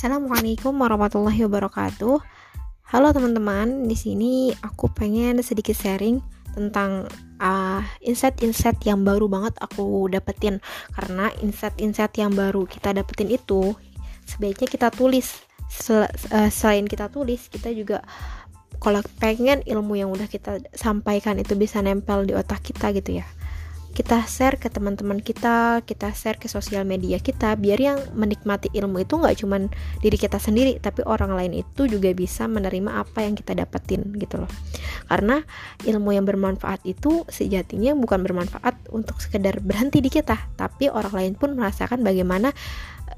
Assalamualaikum warahmatullahi wabarakatuh. Halo teman-teman, di sini aku pengen sedikit sharing tentang uh, insight-insight yang baru banget aku dapetin. Karena insight-insight yang baru kita dapetin itu sebaiknya kita tulis. Sel uh, selain kita tulis kita juga kalau pengen ilmu yang udah kita sampaikan itu bisa nempel di otak kita gitu ya kita share ke teman-teman kita, kita share ke sosial media kita, biar yang menikmati ilmu itu nggak cuman diri kita sendiri, tapi orang lain itu juga bisa menerima apa yang kita dapetin gitu loh. Karena ilmu yang bermanfaat itu sejatinya bukan bermanfaat untuk sekedar berhenti di kita, tapi orang lain pun merasakan bagaimana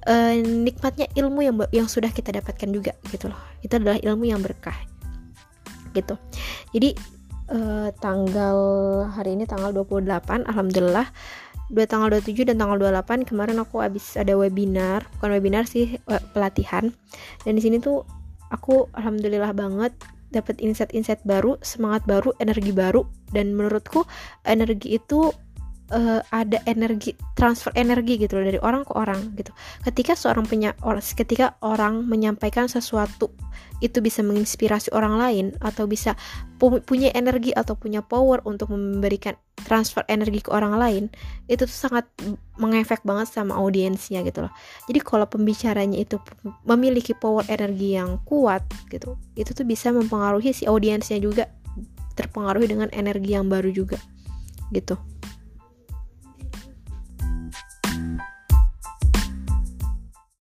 uh, nikmatnya ilmu yang yang sudah kita dapatkan juga gitu loh. Itu adalah ilmu yang berkah gitu. Jadi uh, tanggal hari ini tanggal 28 alhamdulillah. Dua tanggal 27 dan tanggal 28 kemarin aku habis ada webinar. Bukan webinar sih pelatihan. Dan di sini tuh aku alhamdulillah banget dapat insight-insight baru semangat baru energi baru. Dan menurutku energi itu uh, ada energi transfer energi gitu loh dari orang ke orang gitu. Ketika seorang punya ketika orang menyampaikan sesuatu itu bisa menginspirasi orang lain atau bisa pu punya energi atau punya power untuk memberikan transfer energi ke orang lain itu tuh sangat mengefek banget sama audiensnya gitu loh. Jadi kalau pembicaranya itu memiliki power energi yang kuat gitu, itu tuh bisa mempengaruhi si audiensnya juga terpengaruhi dengan energi yang baru juga gitu.